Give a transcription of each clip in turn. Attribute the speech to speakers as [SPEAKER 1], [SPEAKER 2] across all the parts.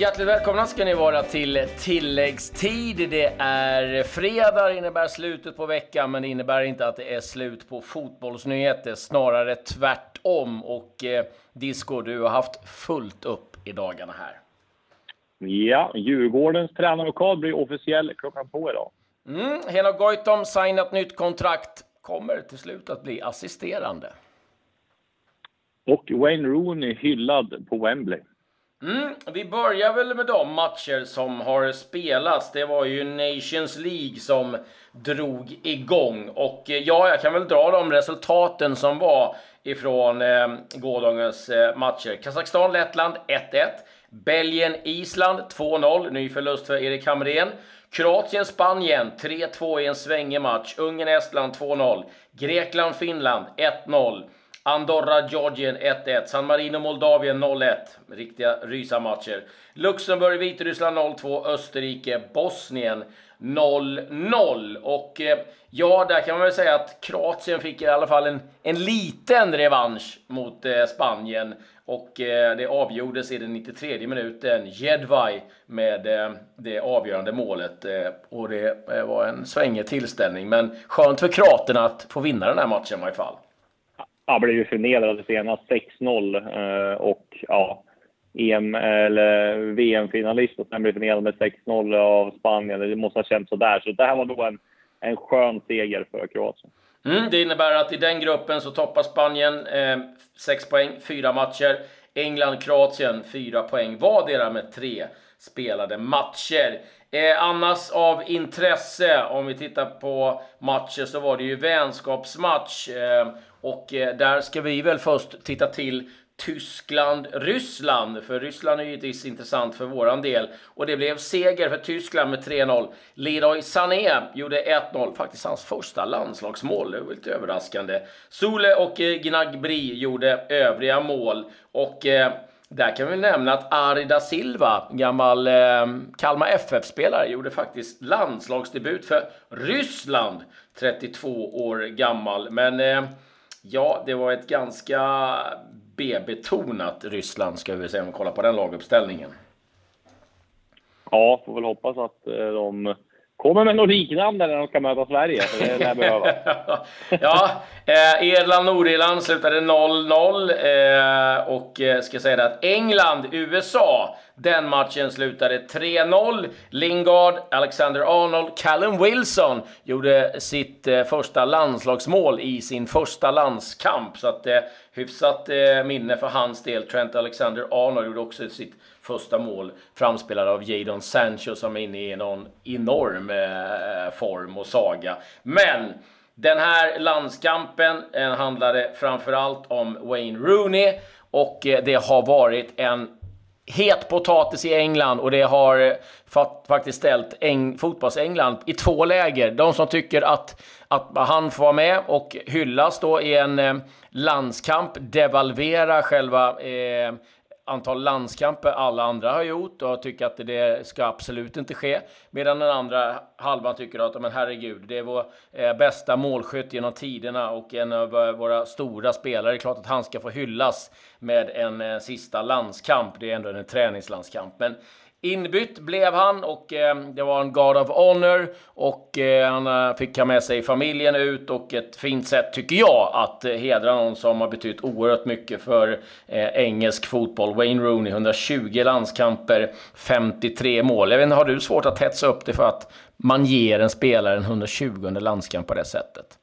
[SPEAKER 1] Hjärtligt välkomna ska ni vara till tilläggstid. Det är fredag, innebär slutet på veckan, men det innebär inte att det är slut på fotbollsnyheter. Snarare tvärtom. Och eh, Disco, du har haft fullt upp i dagarna här.
[SPEAKER 2] Ja, Djurgårdens tränarlokal blir officiell klockan två idag.
[SPEAKER 1] Mm, Henok Goitom signat nytt kontrakt. Kommer till slut att bli assisterande.
[SPEAKER 2] Och Wayne Rooney hyllad på Wembley.
[SPEAKER 1] Mm, vi börjar väl med de matcher som har spelats. Det var ju Nations League som drog igång. Och eh, ja, jag kan väl dra de resultaten som var ifrån eh, gårdagens eh, matcher. Kazakstan-Lettland 1-1. Belgien-Island 2-0. Ny förlust för Erik Hamrén. Kroatien-Spanien 3-2 i en svängig match. Ungern-Estland 2-0. Grekland-Finland 1-0. Andorra, Georgien 1-1. San Marino, Moldavien 0-1. Riktiga rysarmatcher. Luxemburg, Vitryssland 0-2. Österrike, Bosnien 0-0. Och eh, ja, där kan man väl säga att Kroatien fick i alla fall en, en liten revansch mot eh, Spanien. Och eh, det avgjordes i den 93 minuten. Jedvaj med eh, det avgörande målet. Eh, och det eh, var en svängig tillställning. Men skönt för kroaterna att få vinna den här matchen i alla fall.
[SPEAKER 2] Ja, blev ju förnedrade senast 6-0 eh, och ja, EM eller VM-finalist och sen blev förnedrad med 6-0 av Spanien. Det måste ha känts sådär. Så det här var då en, en skön seger för Kroatien.
[SPEAKER 1] Mm, det innebär att i den gruppen så toppar Spanien eh, 6 poäng, 4 matcher. England, Kroatien 4 poäng vardera med tre spelade matcher. Eh, annars av intresse, om vi tittar på matcher, så var det ju vänskapsmatch. Eh, och eh, där ska vi väl först titta till Tyskland-Ryssland. För Ryssland är givetvis intressant för våran del. Och det blev seger för Tyskland med 3-0. Leroy Sané gjorde 1-0. Faktiskt hans första landslagsmål. Det var lite överraskande. Sule och eh, Gnagbri gjorde övriga mål. Och eh, där kan vi nämna att Arida Silva, gammal eh, Kalmar FF-spelare, gjorde faktiskt landslagsdebut för Ryssland. 32 år gammal. Men eh, ja, det var ett ganska B-betonat Ryssland, ska vi säga, om vi kollar på den laguppställningen.
[SPEAKER 2] Ja, får väl hoppas att eh, de kommer med något liknande när de ska möta Sverige, för det lär behövas.
[SPEAKER 1] ja, eh, Irland-Nordirland slutade 0-0 eh, och eh, ska säga det att England-USA, den matchen slutade 3-0. Lingard, Alexander Arnold, Callum Wilson gjorde sitt eh, första landslagsmål i sin första landskamp, så att eh, hyfsat eh, minne för hans del. Trent Alexander-Arnold gjorde också sitt första mål framspelad av Jadon Sancho som är inne i någon enorm eh, form och saga. Men den här landskampen eh, handlade framförallt om Wayne Rooney och eh, det har varit en het potatis i England och det har eh, faktiskt ställt Eng fotbolls-England i två läger. De som tycker att, att han får vara med och hyllas då i en eh, landskamp, devalvera själva eh, antal landskamper alla andra har gjort och tycker att det ska absolut inte ske. Medan den andra halvan tycker att, men herregud, det är vår eh, bästa målskytt genom tiderna och en av våra stora spelare. Det är klart att han ska få hyllas med en eh, sista landskamp. Det är ändå en träningslandskamp. Men Inbytt blev han och eh, det var en God of Honor och eh, han eh, fick ha med sig familjen ut och ett fint sätt tycker jag att eh, hedra någon som har betytt oerhört mycket för eh, engelsk fotboll. Wayne Rooney, 120 landskamper, 53 mål. Jag vet inte, har du svårt att hetsa upp det för att man ger en spelare en 120 landskamp på det sättet?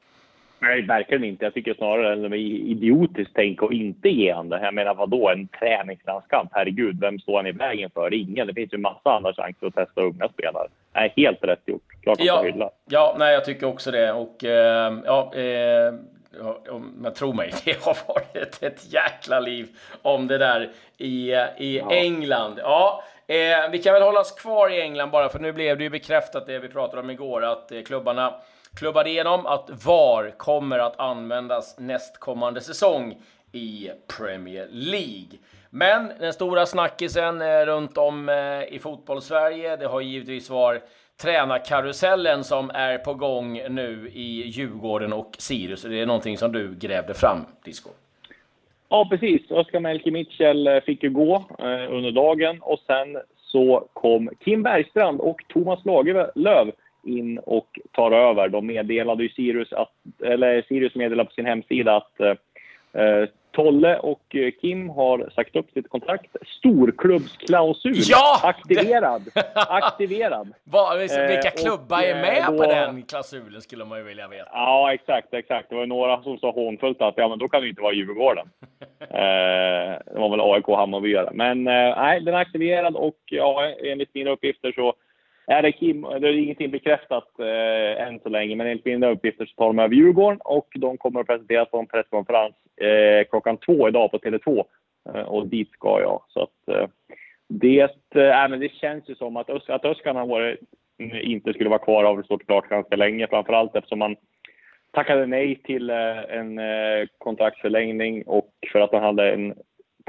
[SPEAKER 2] Nej, verkligen inte. Jag tycker snarare att det är idiotiskt tänk att inte ge han det. Jag menar, vadå, en träningslandskamp? Herregud, vem står han i vägen för? Ingen. Det finns ju massa andra chanser att testa unga spelare. Nej, helt rätt gjort. Klart
[SPEAKER 1] ja,
[SPEAKER 2] hylla.
[SPEAKER 1] Ja, nej, jag tycker också det. Och eh, ja, eh, men tro mig, det har varit ett jäkla liv om det där i, i ja. England. Ja, eh, vi kan väl hålla oss kvar i England bara, för nu blev det ju bekräftat det vi pratade om igår, att eh, klubbarna klubbade igenom att VAR kommer att användas nästkommande säsong i Premier League. Men den stora snackisen eh, runt om eh, i fotbollssverige, det har givetvis varit tränarkarusellen som är på gång nu i Djurgården och Sirius. Det är någonting som du grävde fram, Disco.
[SPEAKER 2] Ja, precis. Oskar Melke Mitchell eh, fick ju gå under dagen och sen så kom Kim Bergstrand och Thomas Lagerlöf in och tar över. De meddelade ju Sirius, att, eller Sirius meddelade på sin hemsida att eh, Tolle och eh, Kim har sagt upp sitt kontrakt. Storklubbsklausul
[SPEAKER 1] ja!
[SPEAKER 2] aktiverad. aktiverad.
[SPEAKER 1] Va, vilka eh, klubbar är med då, på den klausulen skulle man ju vilja veta.
[SPEAKER 2] Ja, exakt, exakt. Det var några som sa hånfullt att ja, men då kan det inte vara Djurgården. eh, det var väl AIK Hammarbyare. Men eh, nej, den är aktiverad och ja, enligt mina uppgifter så är det Kim, det är ingenting bekräftat eh, än så länge, men enligt mina uppgifter så tar de över Djurgården och de kommer att presenteras på en presskonferens eh, klockan två idag på Tele2. Eh, och dit ska jag. Så att eh, det, eh, men det känns ju som att, att Öskan har varit, inte skulle vara kvar har stått klart ganska länge, framförallt eftersom man tackade nej till eh, en eh, kontraktsförlängning och för att han hade en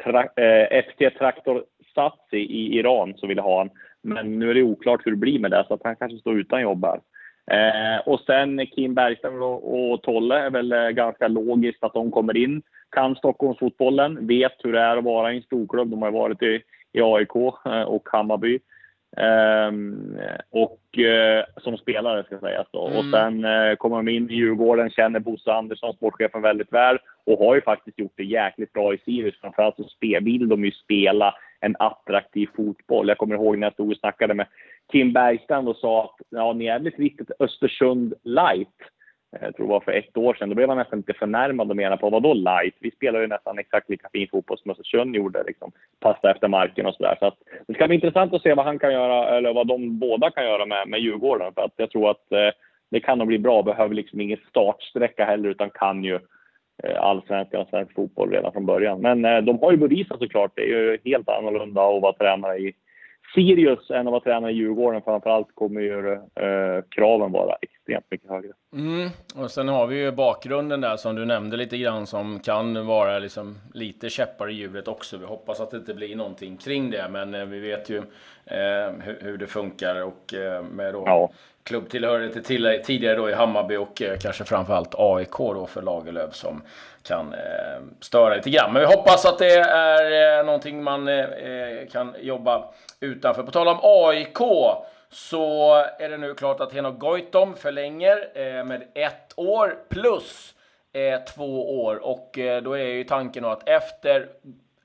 [SPEAKER 2] tra eh, FT Traktor Satsi i, i Iran så ville ha han. Men nu är det oklart hur det blir med det, så att han kanske står utan jobb här. Eh, och sen Kim Bergström och, och Tolle är väl eh, ganska logiskt att de kommer in. Kan Stockholmsfotbollen, vet hur det är att vara i en storklubb. De har varit i, i AIK eh, och Hammarby. Um, och uh, som spelare ska sägas då. Mm. Och sen uh, kommer de in i Djurgården, känner Bosse Andersson, sportchefen, väldigt väl och har ju faktiskt gjort det jäkligt bra i Sirius. Framförallt så vill de ju spela en attraktiv fotboll. Jag kommer ihåg när jag stod och snackade med Kim Bergstrand och sa att ja, ni är väl riktigt Östersund light. Eh, jag tror det var för ett år sedan. Då blev han nästan lite förnärmad och menade på vad då light? Vi spelar ju nästan exakt lika fin fotboll som Östersund gjorde. Liksom. Passa efter marken och sådär. Så att, det ska bli intressant att se vad han kan göra, eller vad de båda kan göra med, med Djurgården. För att jag tror att eh, det kan nog bli bra. Behöver liksom ingen startsträcka heller, utan kan ju Eh, allsvenskan och svensk fotboll redan från början. Men eh, de har ju bevisat såklart. Det är ju helt annorlunda att vara tränare i Sirius än att vara tränare i Djurgården. Framförallt kommer ju eh, kraven vara extremt mycket högre.
[SPEAKER 1] Mm. Och sen har vi ju bakgrunden där som du nämnde lite grann som kan vara liksom lite käppar i hjulet också. Vi hoppas att det inte blir någonting kring det, men eh, vi vet ju eh, hur, hur, det funkar och eh, med då ja klubbtillhörighet till, tidigare då i Hammarby och eh, kanske framförallt AIK då för Lagerlöf som kan eh, störa lite grann. Men vi hoppas att det är eh, någonting man eh, eh kan jobba utanför. På tal om AIK så är det nu klart att Henok Goitom förlänger eh, med ett år plus eh, två år och eh, då är ju tanken då att efter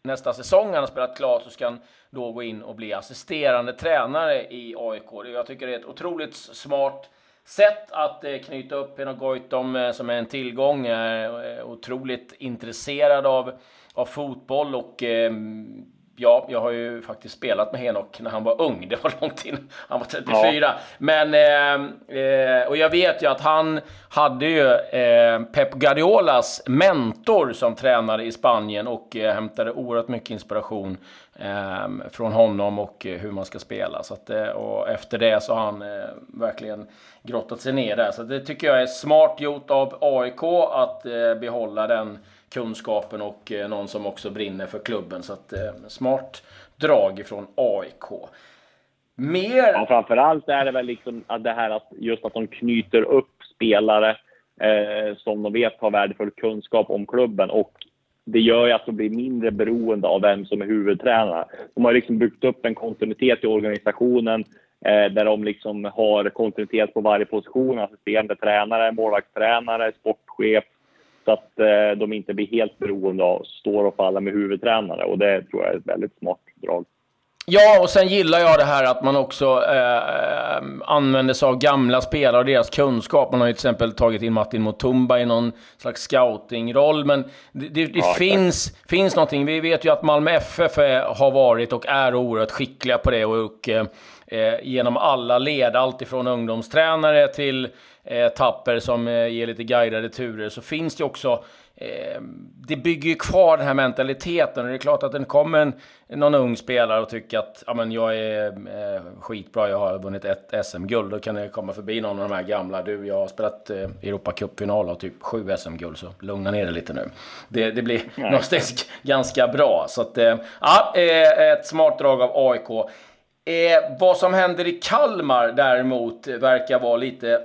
[SPEAKER 1] nästa säsong han har spelat klart så ska han då gå in och bli assisterande tränare i AIK. Jag tycker det är ett otroligt smart sätt att eh, knyta upp Henok Goitom eh, som är en tillgång. Är otroligt intresserad av, av fotboll och ehm, ja, jag har ju faktiskt spelat med Henok när han var ung. Det var långt innan han var 34. Ja. Men, eh, eh, och jag vet ju att han hade ju eh, Pep Guardiolas mentor som tränare i Spanien och eh, hämtade oerhört mycket inspiration eh, från honom och hur man ska spela. Så att, eh, och efter det så har han verkligen grottat sig ner där. Så det tycker jag är smart gjort av AIK att behålla den kunskapen och eh, någon som också brinner för klubben. Så att, eh, smart drag från AIK. Mer...
[SPEAKER 2] Ja, framförallt är det väl liksom att det här att just att de knyter upp spelare eh, som de vet har värdefull kunskap om klubben och det gör ju att de blir mindre beroende av vem som är huvudtränare. De har liksom byggt upp en kontinuitet i organisationen eh, där de liksom har kontinuitet på varje position, assisterande tränare, målvaktstränare, sportchef, så att eh, de inte blir helt beroende av, står och faller med huvudtränare. Och det tror jag är ett väldigt smart drag.
[SPEAKER 1] Ja, och sen gillar jag det här att man också eh, använder sig av gamla spelare och deras kunskap. Man har ju till exempel tagit in Martin Mutumba i någon slags scoutingroll. Men det, det, det ja, finns, finns någonting. Vi vet ju att Malmö FF har varit och är oerhört skickliga på det. Och, och eh, genom alla led, alltifrån ungdomstränare till eh, Tapper som eh, ger lite guidade turer, så finns det också eh, det bygger ju kvar den här mentaliteten. Och det är klart att den kommer en, någon ung spelare och tycker att ja, men jag är eh, skitbra, jag har vunnit ett SM-guld. Då kan det komma förbi någon av de här gamla. Du, jag har spelat eh, Europacup-final och typ sju SM-guld, så lugna ner dig lite nu. Det, det blir Nej. någonstans ganska bra. Så att, eh, ja, ett smart drag av AIK. Eh, vad som händer i Kalmar däremot verkar vara lite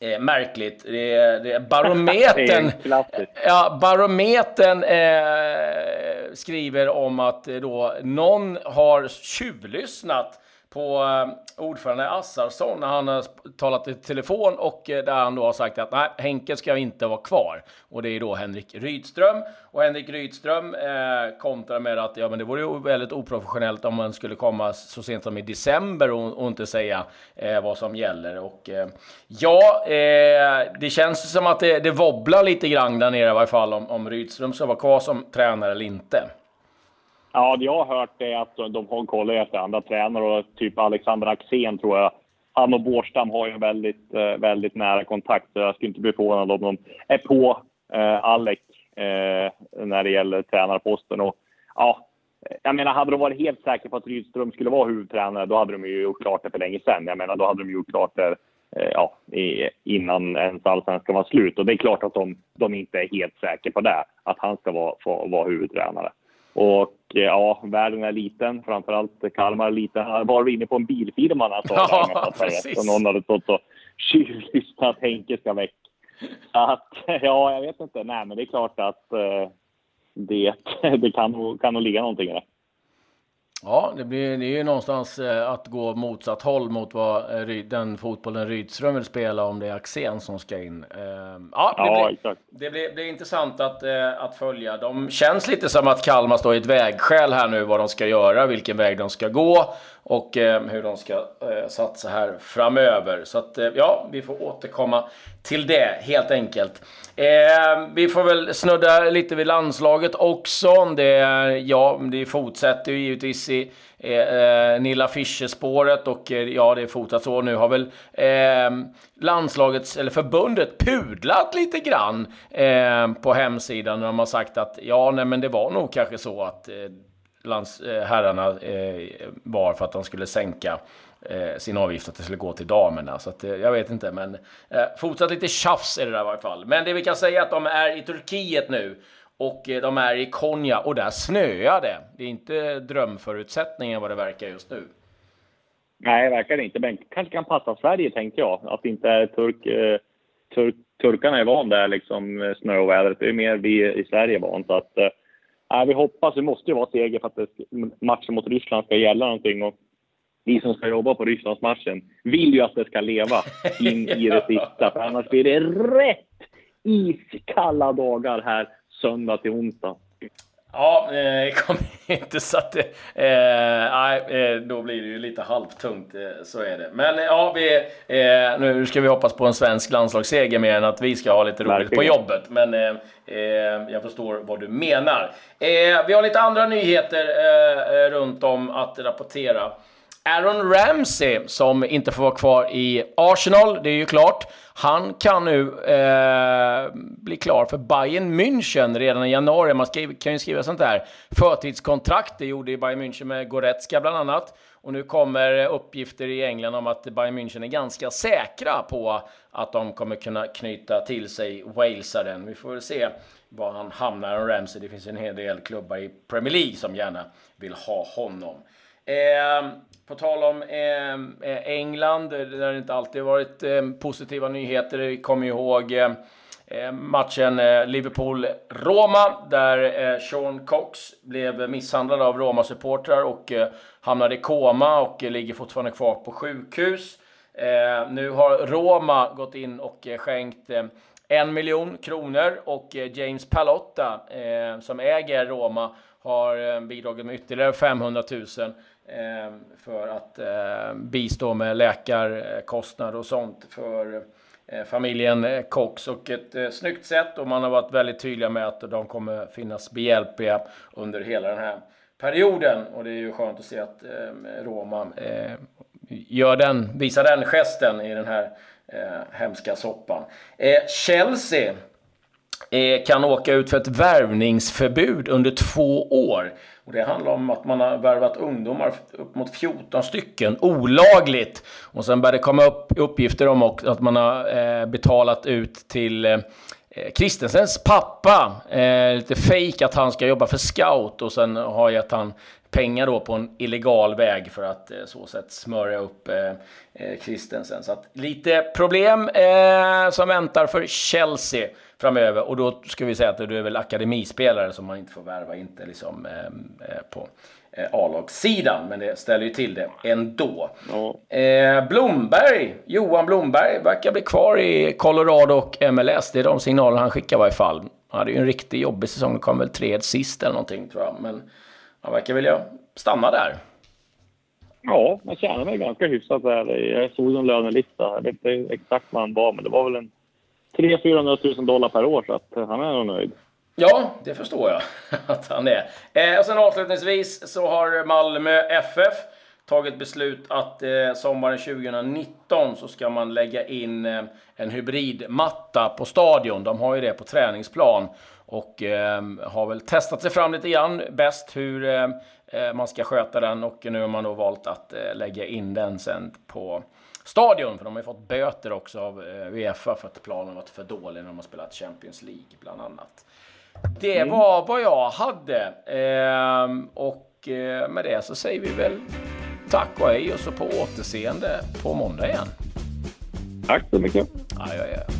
[SPEAKER 1] eh, märkligt. Det är, det barometern, ja, barometern eh, skriver om att då någon har tjuvlyssnat på eh, ordförande Assarsson när han eh, har talat i telefon och eh, där han då har sagt att nej, Henke ska inte vara kvar. Och det är då Henrik Rydström. Och Henrik Rydström eh, kontrar med att ja, men det vore ju väldigt oprofessionellt om man skulle komma så sent som i december och, och inte säga eh, vad som gäller. Och eh, ja, eh, det känns som att det, det wobblar lite grann där nere i varje fall om, om Rydström ska vara kvar som tränare eller inte.
[SPEAKER 2] Ja, det jag har hört är att de har kollat efter andra tränare och typ Alexander Axén tror jag. Han och Bårstam har ju väldigt, eh, väldigt nära kontakt så jag skulle inte bli förvånad om de är på eh, Alex eh, när det gäller tränarposten. Och, ja, jag menar, hade de varit helt säkra på att Rydström skulle vara huvudtränare, då hade de ju gjort klart det för länge sedan. Jag menar, då hade de gjort klart det eh, ja, innan ens allsvenskan var slut. Och det är klart att de, de inte är helt säkra på det, att han ska vara, få, vara huvudtränare. Och ja, världen är liten, framförallt Kalmar är liten. Han var inne på en bilfirma när han sa
[SPEAKER 1] ja,
[SPEAKER 2] det. Så någon hade stått och tjuvlyssnat att Henke ska väck. att, ja, jag vet inte. Nej, men det är klart att eh, det, det kan, nog, kan nog ligga någonting i det.
[SPEAKER 1] Ja, det, blir, det är ju någonstans eh, att gå motsatt håll mot vad eh, den fotbollen Rydström vill spela om det är Axén som ska in. Eh, ja, det, ja, blir, exakt. det blir, blir intressant att, att följa. De känns lite som att Kalmar står i ett vägskäl här nu vad de ska göra, vilken väg de ska gå och hur de ska satsa här framöver. Så att ja, vi får återkomma till det helt enkelt. Eh, vi får väl snudda lite vid landslaget också. Det, ja, det fortsätter ju givetvis i eh, eh, Nilla Fischer-spåret och eh, ja, det är fortsatt så. Nu har väl eh, landslagets, eller förbundet, pudlat lite grann eh, på hemsidan. De har sagt att ja, nej, men det var nog kanske så att eh, lands, eh, herrarna eh, var för att de skulle sänka eh, sin avgift att det skulle gå till damerna. Så att, jag vet inte, men eh, fortsatt lite tjafs är det där i varje fall. Men det vi kan säga är att de är i Turkiet nu och eh, de är i Konya och där snöar det. Det är inte drömförutsättningen vad det verkar just nu.
[SPEAKER 2] Nej, det verkar det inte. Men kanske kan passa Sverige, tänkte jag. Att inte är turk, eh, turk, turkarna är van där, liksom snöovädret. Det är mer vi i Sverige van. Så att, eh, vi hoppas, det måste ju vara seger för att det, matchen mot Ryssland ska gälla någonting. Och vi som ska jobba på Rysslandsmatchen vill ju att det ska leva in i det sista. För annars blir det rätt iskalla dagar här söndag till onsdag.
[SPEAKER 1] Ja, eh, kommer inte så att det... Eh, nej, eh, då blir det ju lite halvtungt, eh, så är det. Men ja, vi, nu ska vi hoppas på en svensk landslagsseger mer än att vi ska ha lite roligt Verkligen. på jobbet. Men jag förstår vad du menar. vi har lite andra nyheter runt om att rapportera. Aaron Ramsey, som inte får vara kvar i Arsenal, det är ju klart. Han kan nu eh, bli klar för Bayern München redan i januari. Man skriva, kan ju skriva sånt där förtidskontrakt. Det gjorde ju Bayern München med Goretzka bland annat. Och nu kommer uppgifter i England om att Bayern München är ganska säkra på att de kommer kunna knyta till sig walesaren. Vi får väl se var han hamnar, Aaron Ramsey. Det finns en hel del klubbar i Premier League som gärna vill ha honom. Eh, på tal om ehm, eh, England, där det inte alltid varit eh, positiva nyheter. Vi kommer ihåg ehm, eh, matchen eh, Liverpool-Roma, där eh, Sean Cox blev misshandlad av Roma-supportrar och hamnade i koma och ligger fortfarande kvar på sjukhus. Ehm, nu har Roma gått in och skänkt en miljon kronor och James Palotta, som äger Roma, har eh, bidragit med ytterligare 500 000 eh, för att eh, bistå med läkarkostnader och sånt för familjen Cox. Och ett snyggt sätt och man har varit väldigt tydliga med att de kommer finnas behjälpliga under hela den här perioden. Och det är ju skönt att se att Roma gör den, visar den gesten i den här hemska soppan. Chelsea. Eh, kan åka ut för ett värvningsförbud under två år. Och det handlar om att man har värvat ungdomar, upp mot 14 stycken, olagligt. Och sen började det komma upp uppgifter om att man har eh, betalat ut till eh, Kristensens pappa, eh, lite fejk, att han ska jobba för scout och sen har gett han pengar då på en illegal väg för att så sätt smörja upp Christensen. Så att lite problem som väntar för Chelsea framöver. Och då ska vi säga att du är väl akademispelare som man inte får värva, inte liksom på Eh, A-lagssidan, men det ställer ju till det ändå. Ja. Eh, Blomberg, Johan Blomberg, verkar bli kvar i Colorado och MLS. Det är de signaler han skickar i varje fall. Han hade ju en riktigt jobbig säsong, kom väl tredje sist eller någonting tror jag. Men han verkar vilja stanna där.
[SPEAKER 2] Ja, han tjänar väl ganska hyfsat där. Jag såg någon lönelista. Jag vet inte exakt vad han var, men det var väl en 300-400 000 dollar per år, så att han är nog nöjd.
[SPEAKER 1] Ja, det förstår jag att han är. Eh, och sen avslutningsvis så har Malmö FF tagit beslut att eh, sommaren 2019 så ska man lägga in eh, en hybridmatta på stadion. De har ju det på träningsplan och eh, har väl testat sig fram lite grann bäst hur eh, eh, man ska sköta den och nu har man då valt att lägga in den sen på stadion. För de har ju fått böter också av Uefa för att planen varit för dålig när de har spelat Champions League bland annat. Det mm. var vad jag hade. Ehm, och eh, med det så säger vi väl tack och hej och så på återseende på måndag igen.
[SPEAKER 2] Tack så mycket.
[SPEAKER 1] Ja.